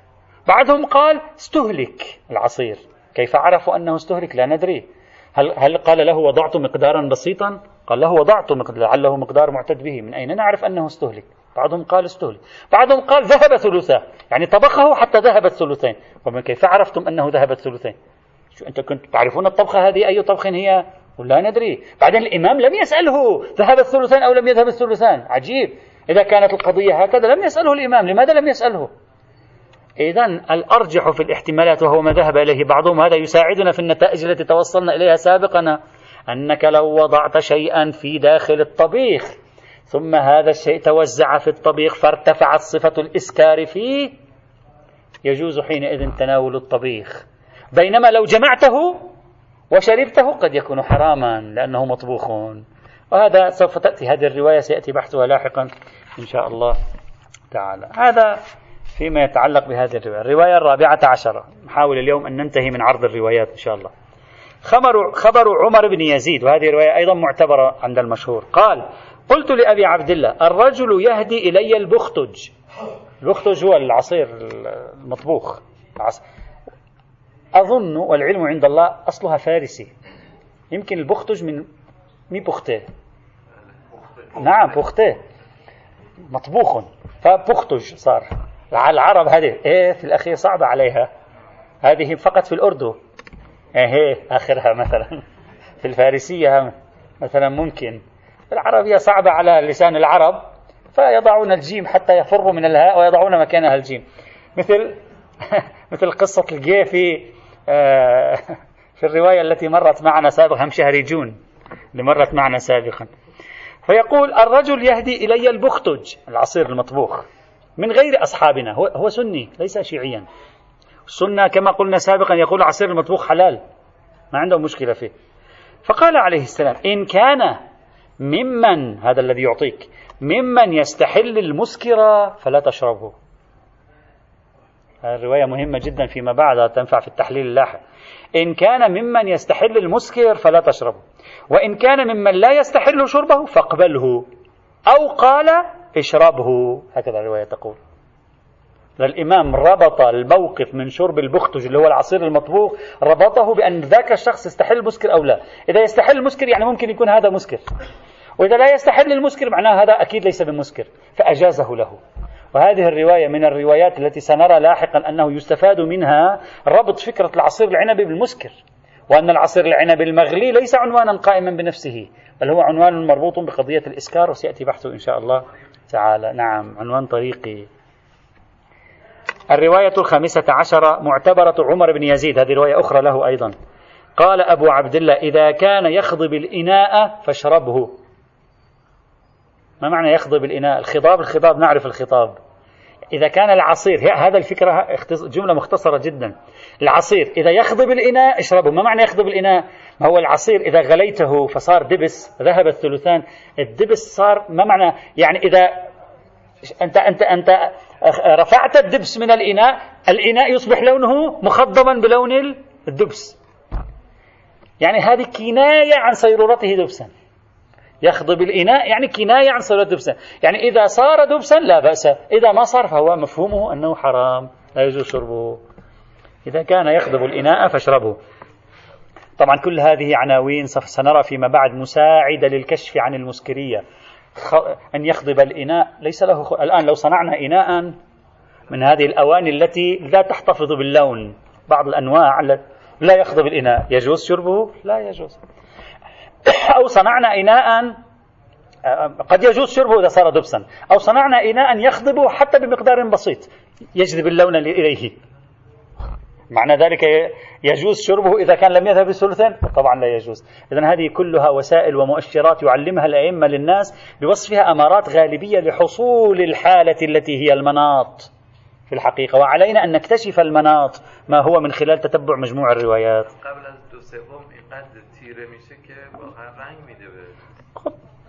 A: بعضهم قال استهلك العصير. كيف عرفوا أنه استهلك؟ لا ندري. هل, هل قال له وضعت مقدارا بسيطا؟ قال له وضعت مقدار لعله مقدار معتد به. من أين نعرف أنه استهلك؟ بعضهم قال استهلك. بعضهم قال ذهب ثلثا يعني طبخه حتى ذهبت ثلثين. ومن كيف عرفتم أنه ذهبت ثلثين؟ أنت كنت تعرفون الطبخة هذه؟ أي طبخ هي؟ لا ندري. بعدين الإمام لم يسأله ذهب الثلثان أو لم يذهب الثلثان؟ عجيب. إذا كانت القضية هكذا لم يسأله الإمام. لماذا لم يسأله؟ إذا الأرجح في الاحتمالات وهو ما ذهب إليه بعضهم هذا يساعدنا في النتائج التي توصلنا إليها سابقا أنك لو وضعت شيئا في داخل الطبيخ ثم هذا الشيء توزع في الطبيخ فارتفعت صفة الإسكار فيه يجوز حينئذ تناول الطبيخ. بينما لو جمعته وشربته قد يكون حراما لأنه مطبوخ. وهذا سوف تأتي هذه الرواية سيأتي بحثها لاحقا إن شاء الله تعالى. هذا فيما يتعلق بهذه الرواية. الرواية الرابعة عشرة. نحاول اليوم أن ننتهي من عرض الروايات إن شاء الله. خبر, خبر عمر بن يزيد وهذه رواية أيضا معتبرة عند المشهور. قال قلت لأبي عبد الله الرجل يهدي إلي البختج. البختج هو العصير المطبوخ. أظن والعلم عند الله أصلها فارسي. يمكن البختج من مي بختيه نعم بختيه مطبوخ. فبختج صار. العرب هذه. إيه في الأخير صعبة عليها. هذه فقط في الأردن. إيه آخرها مثلا. في الفارسية مثلا ممكن. العربية صعبة على لسان العرب. فيضعون الجيم حتى يفروا من الهاء ويضعون مكانها الجيم. مثل مثل قصة الجي في آه، في الرواية التي مرت معنا سابقا هم شهريجون اللي مرت معنا سابقا. فيقول الرجل يهدي إلي البختج العصير المطبوخ من غير أصحابنا هو, هو سني ليس شيعيا. السنة كما قلنا سابقا يقول العصير المطبوخ حلال ما عنده مشكلة فيه. فقال عليه السلام إن كان ممن هذا الذي يعطيك ممن يستحل المسكر فلا تشربه. الرواية مهمة جدا فيما بعد تنفع في التحليل اللاحق. إن كان ممن يستحل المسكر فلا تشربه. وإن كان ممن لا يستحل شربه فاقبله. أو قال اشربه. هكذا الرواية تقول. الإمام ربط الموقف من شرب البختج اللي هو العصير المطبوخ ربطه بأن ذاك الشخص يستحل المسكر أو لا. إذا يستحل المسكر يعني ممكن يكون هذا مسكر. وإذا لا يستحل المسكر معناه هذا أكيد ليس بمسكر. فأجازه له. وهذه الرواية من الروايات التي سنرى لاحقا أنه يستفاد منها ربط فكرة العصير العنبي بالمسكر وأن العصير العنبي المغلي ليس عنوانا قائما بنفسه بل هو عنوان مربوط بقضية الإسكار وسيأتي بحثه إن شاء الله تعالى. نعم عنوان طريقي. الرواية الخامسة عشرة معتبرة عمر بن يزيد هذه رواية أخرى له أيضا. قال أبو عبد الله إذا كان يخضب الإناء فاشربه. ما معنى يخضب الإناء؟ الخضاب الخضاب نعرف الخطاب. إذا كان العصير هذا الفكرة جملة مختصرة جدا. العصير إذا يخضب الإناء اشربه. ما معنى يخضب الإناء؟ ما هو العصير إذا غليته فصار دبس ذهب الثلثان الدبس صار ما معنى؟ يعني إذا أنت أنت أنت رفعت الدبس من الإناء الإناء يصبح لونه مخضبا بلون الدبس. يعني هذه كناية عن صيرورته دبسا. يخضب الإناء يعني كناية عن صيرورته دبسا. يعني إذا صار دبسا لا بأس. إذا ما صار فهو مفهومه أنه حرام لا يجوز شربه. إذا كان يخضب الإناء فاشربه. طبعا كل هذه عناوين سنرى فيما بعد مساعدة للكشف عن المسكرية. أن يخضب الإناء. ليس له الآن لو صنعنا إناء من هذه الأواني التي لا تحتفظ باللون. بعض الأنواع لا يخضب الإناء. يجوز شربه؟ لا يجوز. أو صنعنا إناء قد يجوز شربه إذا صار دبسا. أو صنعنا إناء يخضب حتى بمقدار بسيط. يجذب اللون إليه. معنى ذلك يجوز شربه إذا كان لم يذهب الثلثين؟ طبعا لا يجوز. إذا هذه كلها وسائل ومؤشرات يعلمها الأئمة للناس بوصفها أمارات غالبية لحصول الحالة التي هي المناط في الحقيقة. وعلينا أن نكتشف المناط ما هو من خلال تتبع مجموع الروايات.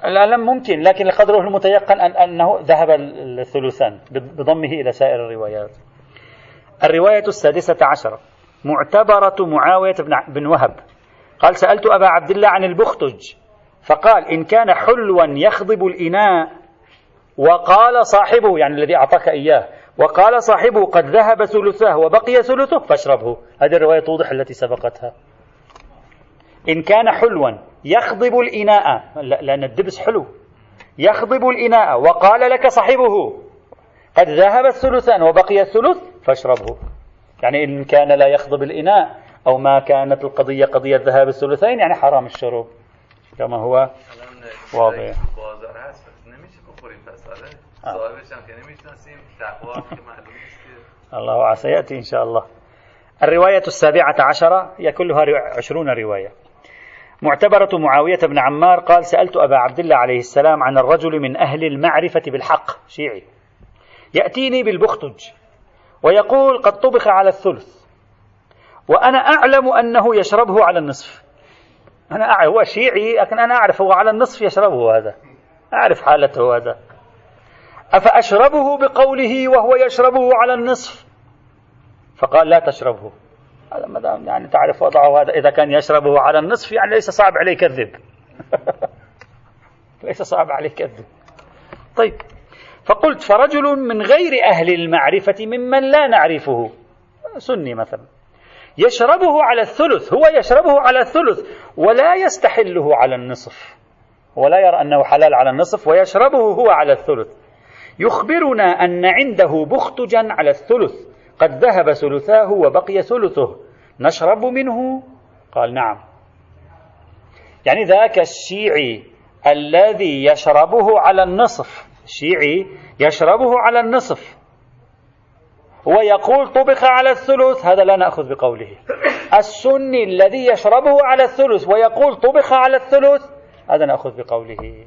A: الألم ممكن لكن لقدره المتيقن أنه ذهب الثلثان بضمه إلى سائر الروايات. الرواية السادسة عشرة معتبرة معاوية بن وهب. قال سألت أبا عبد الله عن البختج. فقال إن كان حلوا يخضب الإناء. وقال صاحبه يعني الذي أعطاك إياه وقال صاحبه قد ذهب ثلثه وبقي ثلثه فاشربه. هذه الرواية توضح التي سبقتها. إن كان حلوا يخضب الإناء. لأن الدبس حلو. يخضب الإناء. وقال لك صاحبه قد ذهب الثلثان وبقي الثلث فاشربه. يعني إن كان لا يخضب الإناء أو ما كانت القضية قضية ذهاب الثلثين يعني حرام الشرب. كما هو واضح. الله عسى يأتي إن شاء الله. الرواية السابعة عشرة هي كلها عشرون رواية. معتبرة معاوية بن عمار قال سألت أبا عبد الله عليه السلام عن الرجل من أهل المعرفة بالحق شيعي. يأتيني بالبختج ويقول قد طبخ على الثلث وأنا أعلم أنه يشربه على النصف. أنا أعرف هو شيعي لكن أنا أعرف هو على النصف يشربه هذا. أعرف حالته هذا. أفأشربه بقوله وهو يشربه على النصف؟ فقال لا تشربه. هذا ما دام يعني تعرف وضعه هذا إذا كان يشربه على النصف يعني ليس صعب عليه يكذب ليس صعب عليه يكذب طيب فقلت فرجل من غير أهل المعرفة ممن لا نعرفه. سني مثلا. يشربه على الثلث هو يشربه على الثلث ولا يستحله على النصف. ولا يرى أنه حلال على النصف ويشربه هو على الثلث. يخبرنا أن عنده بختجا على الثلث. قد ذهب ثلثاه وبقي ثلثه. نشرب منه؟ قال نعم. يعني ذاك الشيعي الذي يشربه على النصف. الشيعي يشربه على النصف. ويقول طبخ على الثلث هذا لا نأخذ بقوله. السني الذي يشربه على الثلث ويقول طبخ على الثلث هذا نأخذ بقوله.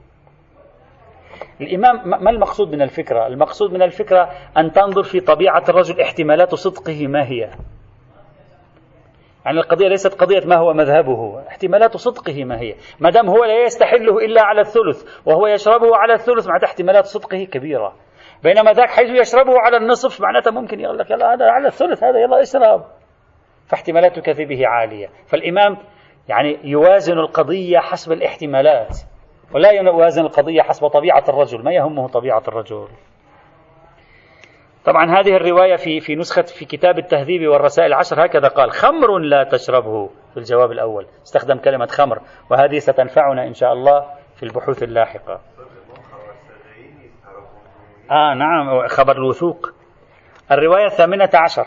A: الإمام ما المقصود من الفكرة؟ المقصود من الفكرة أن تنظر في طبيعة الرجل احتمالات صدقه ما هي. يعني القضية ليست قضية ما هو مذهبه احتمالات صدقه ما هي. ما دام هو لا يستحله إلا على الثلث وهو يشربه على الثلث معناته احتمالات صدقه كبيرة. بينما ذاك حيث يشربه على النصف معناته ممكن يقول لك يلا هذا على الثلث هذا يلا اشرب. فاحتمالات كذبه عالية. فالإمام يعني يوازن القضية حسب الاحتمالات. ولا يوازن القضية حسب طبيعة الرجل ما يهمه طبيعة الرجل. طبعا هذه الرواية في في نسخة في كتاب التهذيب والرسائل العشر هكذا قال خمر لا تشربه. في الجواب الأول استخدم كلمة خمر وهذه ستنفعنا إن شاء الله في البحوث اللاحقة. آه نعم خبر الوثوق. الرواية الثامنة عشر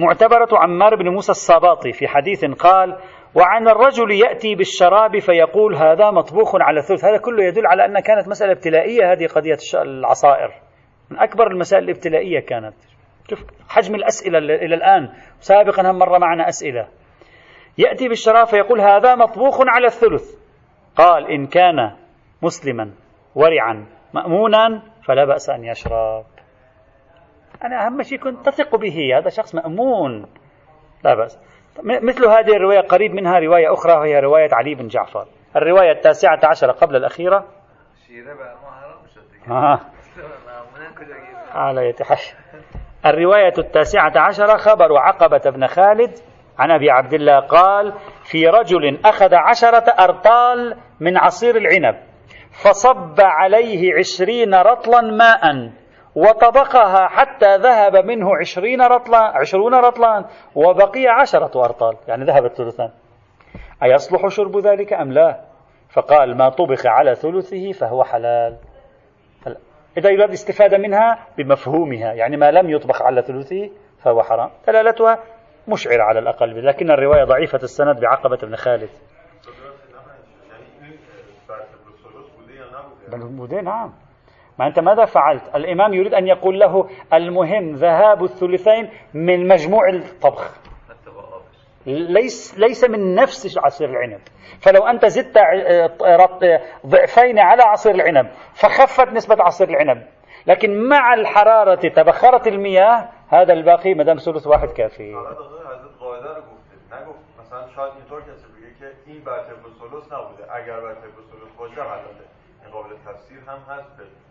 A: معتبرة عمار بن موسى الصاباطي في حديث قال وعن الرجل يأتي بالشراب فيقول هذا مطبوخ على الثلث. هذا كله يدل على أن كانت مسألة ابتلائية هذه قضية العصائر. من أكبر المسائل الابتلائية كانت. شوف حجم الأسئلة إلى الآن. سابقا هم مر معنا أسئلة. يأتي بالشراب فيقول هذا مطبوخ على الثلث. قال إن كان مسلما ورعا مأمونا فلا بأس أن يشرب. أنا أهم شيء كنت تثق به هذا شخص مأمون. لا بأس. مثل هذه الرواية قريب منها رواية أخرى وهي رواية علي بن جعفر. الرواية التاسعة عشرة قبل الأخيرة. آه. على يتحش الرواية التاسعة عشرة خبر عقبة بن خالد عن أبي عبد الله قال في رجل أخذ عشرة أرطال من عصير العنب فصب عليه عشرين رطلا ماء وطبقها حتى ذهب منه عشرين رطلا عشرون رطلا وبقي عشرة أرطال. يعني ذهب الثلثان. أيصلح شرب ذلك أم لا؟ فقال ما طبخ على ثلثه فهو حلال. إذا يراد الاستفادة منها بمفهومها يعني ما لم يطبخ على ثلثه فهو حرام. دلالتها مشعرة على الأقل لكن الرواية ضعيفة السند بعقبة بن خالد. بودين نعم. ما أنت ماذا فعلت؟ الإمام يريد أن يقول له المهم ذهاب الثلثين من مجموع الطبخ. ليس ليس من نفس عصير العنب. فلو أنت زدت ضعفين على عصير العنب فخفت نسبة عصير العنب. لكن مع الحرارة تبخرت المياه هذا الباقي مدام ثلث واحد كافي.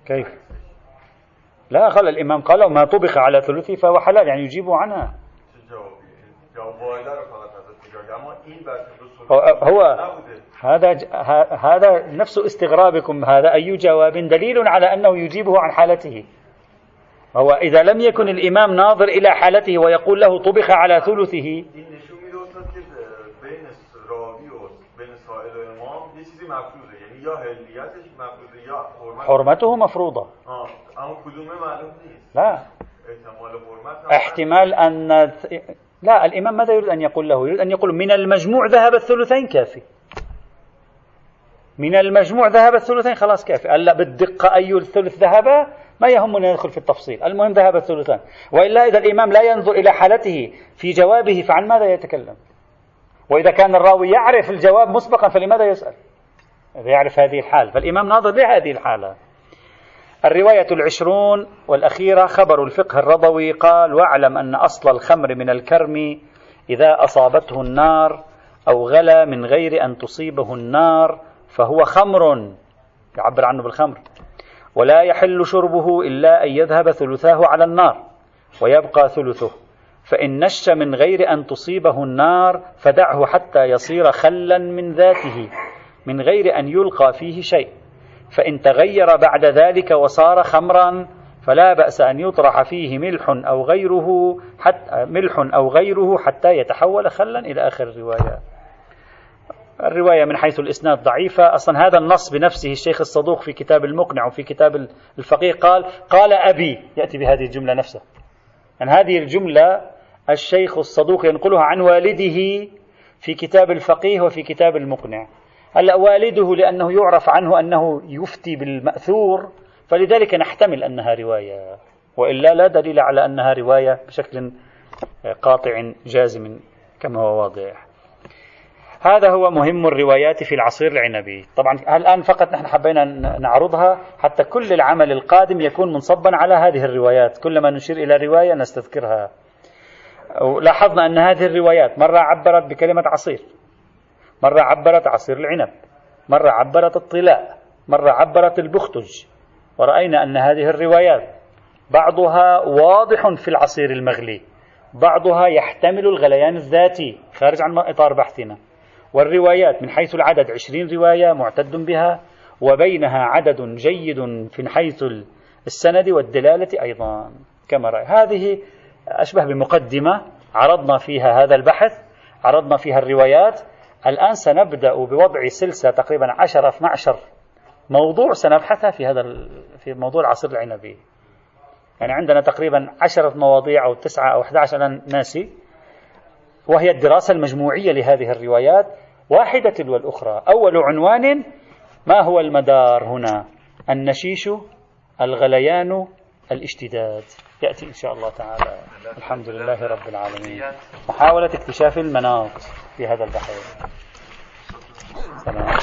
A: كيف؟ لا قال الإمام قال ما طبخ على ثلثه فهو حلال يعني يجيب عنها. هو هذا هذا نفس استغرابكم هذا أي جواب؟ دليل على أنه يجيبه عن حالته. هو إذا لم يكن الإمام ناظر إلى حالته ويقول له طبخ على ثلثه. حرمته مفروضة. لا. احتمال أن لا الإمام ماذا يريد أن يقول له؟ يريد أن يقول من المجموع ذهب الثلثين كافي. من المجموع ذهب الثلثين خلاص كافي. ألا بالدقة أي الثلث ذهب ما يهمنا ندخل في التفصيل. المهم ذهب الثلثان. وإلا إذا الإمام لا ينظر إلى حالته في جوابه فعن ماذا يتكلم؟ وإذا كان الراوي يعرف الجواب مسبقا فلماذا يسأل؟ إذا يعرف هذه الحال فالإمام ناظر لهذه الحالة. الرواية العشرون والأخيرة خبر الفقه الرضوي قال واعلم أن أصل الخمر من الكرم إذا أصابته النار أو غلى من غير أن تصيبه النار فهو خمر. يعبر عنه بالخمر. ولا يحل شربه إلا أن يذهب ثلثاه على النار ويبقى ثلثه فإن نش من غير أن تصيبه النار فدعه حتى يصير خلا من ذاته من غير أن يلقى فيه شيء. فإن تغير بعد ذلك وصار خمرا فلا بأس أن يطرح فيه ملح أو غيره حتى ملح أو غيره حتى يتحول خلا إلى آخر الرواية. الرواية من حيث الإسناد ضعيفة. أصلا هذا النص بنفسه الشيخ الصدوق في كتاب المقنع وفي كتاب الفقيه قال قال أبي يأتي بهذه الجملة نفسها يعني هذه الجملة الشيخ الصدوق ينقلها عن والده في كتاب الفقيه وفي كتاب المقنع. هلا والده لأنه يعرف عنه أنه يفتي بالمأثور فلذلك نحتمل أنها رواية. وإلا لا دليل على أنها رواية بشكل قاطع جازم كما هو واضح. هذا هو مهم الروايات في العصير العنبي. طبعا الآن فقط نحن حبينا نعرضها حتى كل العمل القادم يكون منصبا على هذه الروايات. كلما نشير إلى رواية نستذكرها. لاحظنا أن هذه الروايات مرة عبرت بكلمة عصير. مرة عبرت عصير العنب مرة عبرت الطلاء مرة عبرت البختج. ورأينا أن هذه الروايات بعضها واضح في العصير المغلي بعضها يحتمل الغليان الذاتي خارج عن إطار بحثنا. والروايات من حيث العدد عشرين رواية معتد بها وبينها عدد جيد في حيث السند والدلالة أيضا. كما رأي. هذه أشبه بمقدمة عرضنا فيها هذا البحث عرضنا فيها الروايات الآن سنبدأ بوضع سلسلة تقريبا 10 12 موضوع سنبحثها في هذا في موضوع العصير العنبي. يعني عندنا تقريبا عشرة مواضيع أو تسعة أو 11 أنا ناسي. وهي الدراسة المجموعية لهذه الروايات واحدة تلو الأخرى أول عنوان ما هو المدار هنا؟ النشيش الغليان الاشتداد. يأتي إن شاء الله تعالى. الحمد لله رب العالمين. محاولة اكتشاف المناط في هذا البحر. سلام.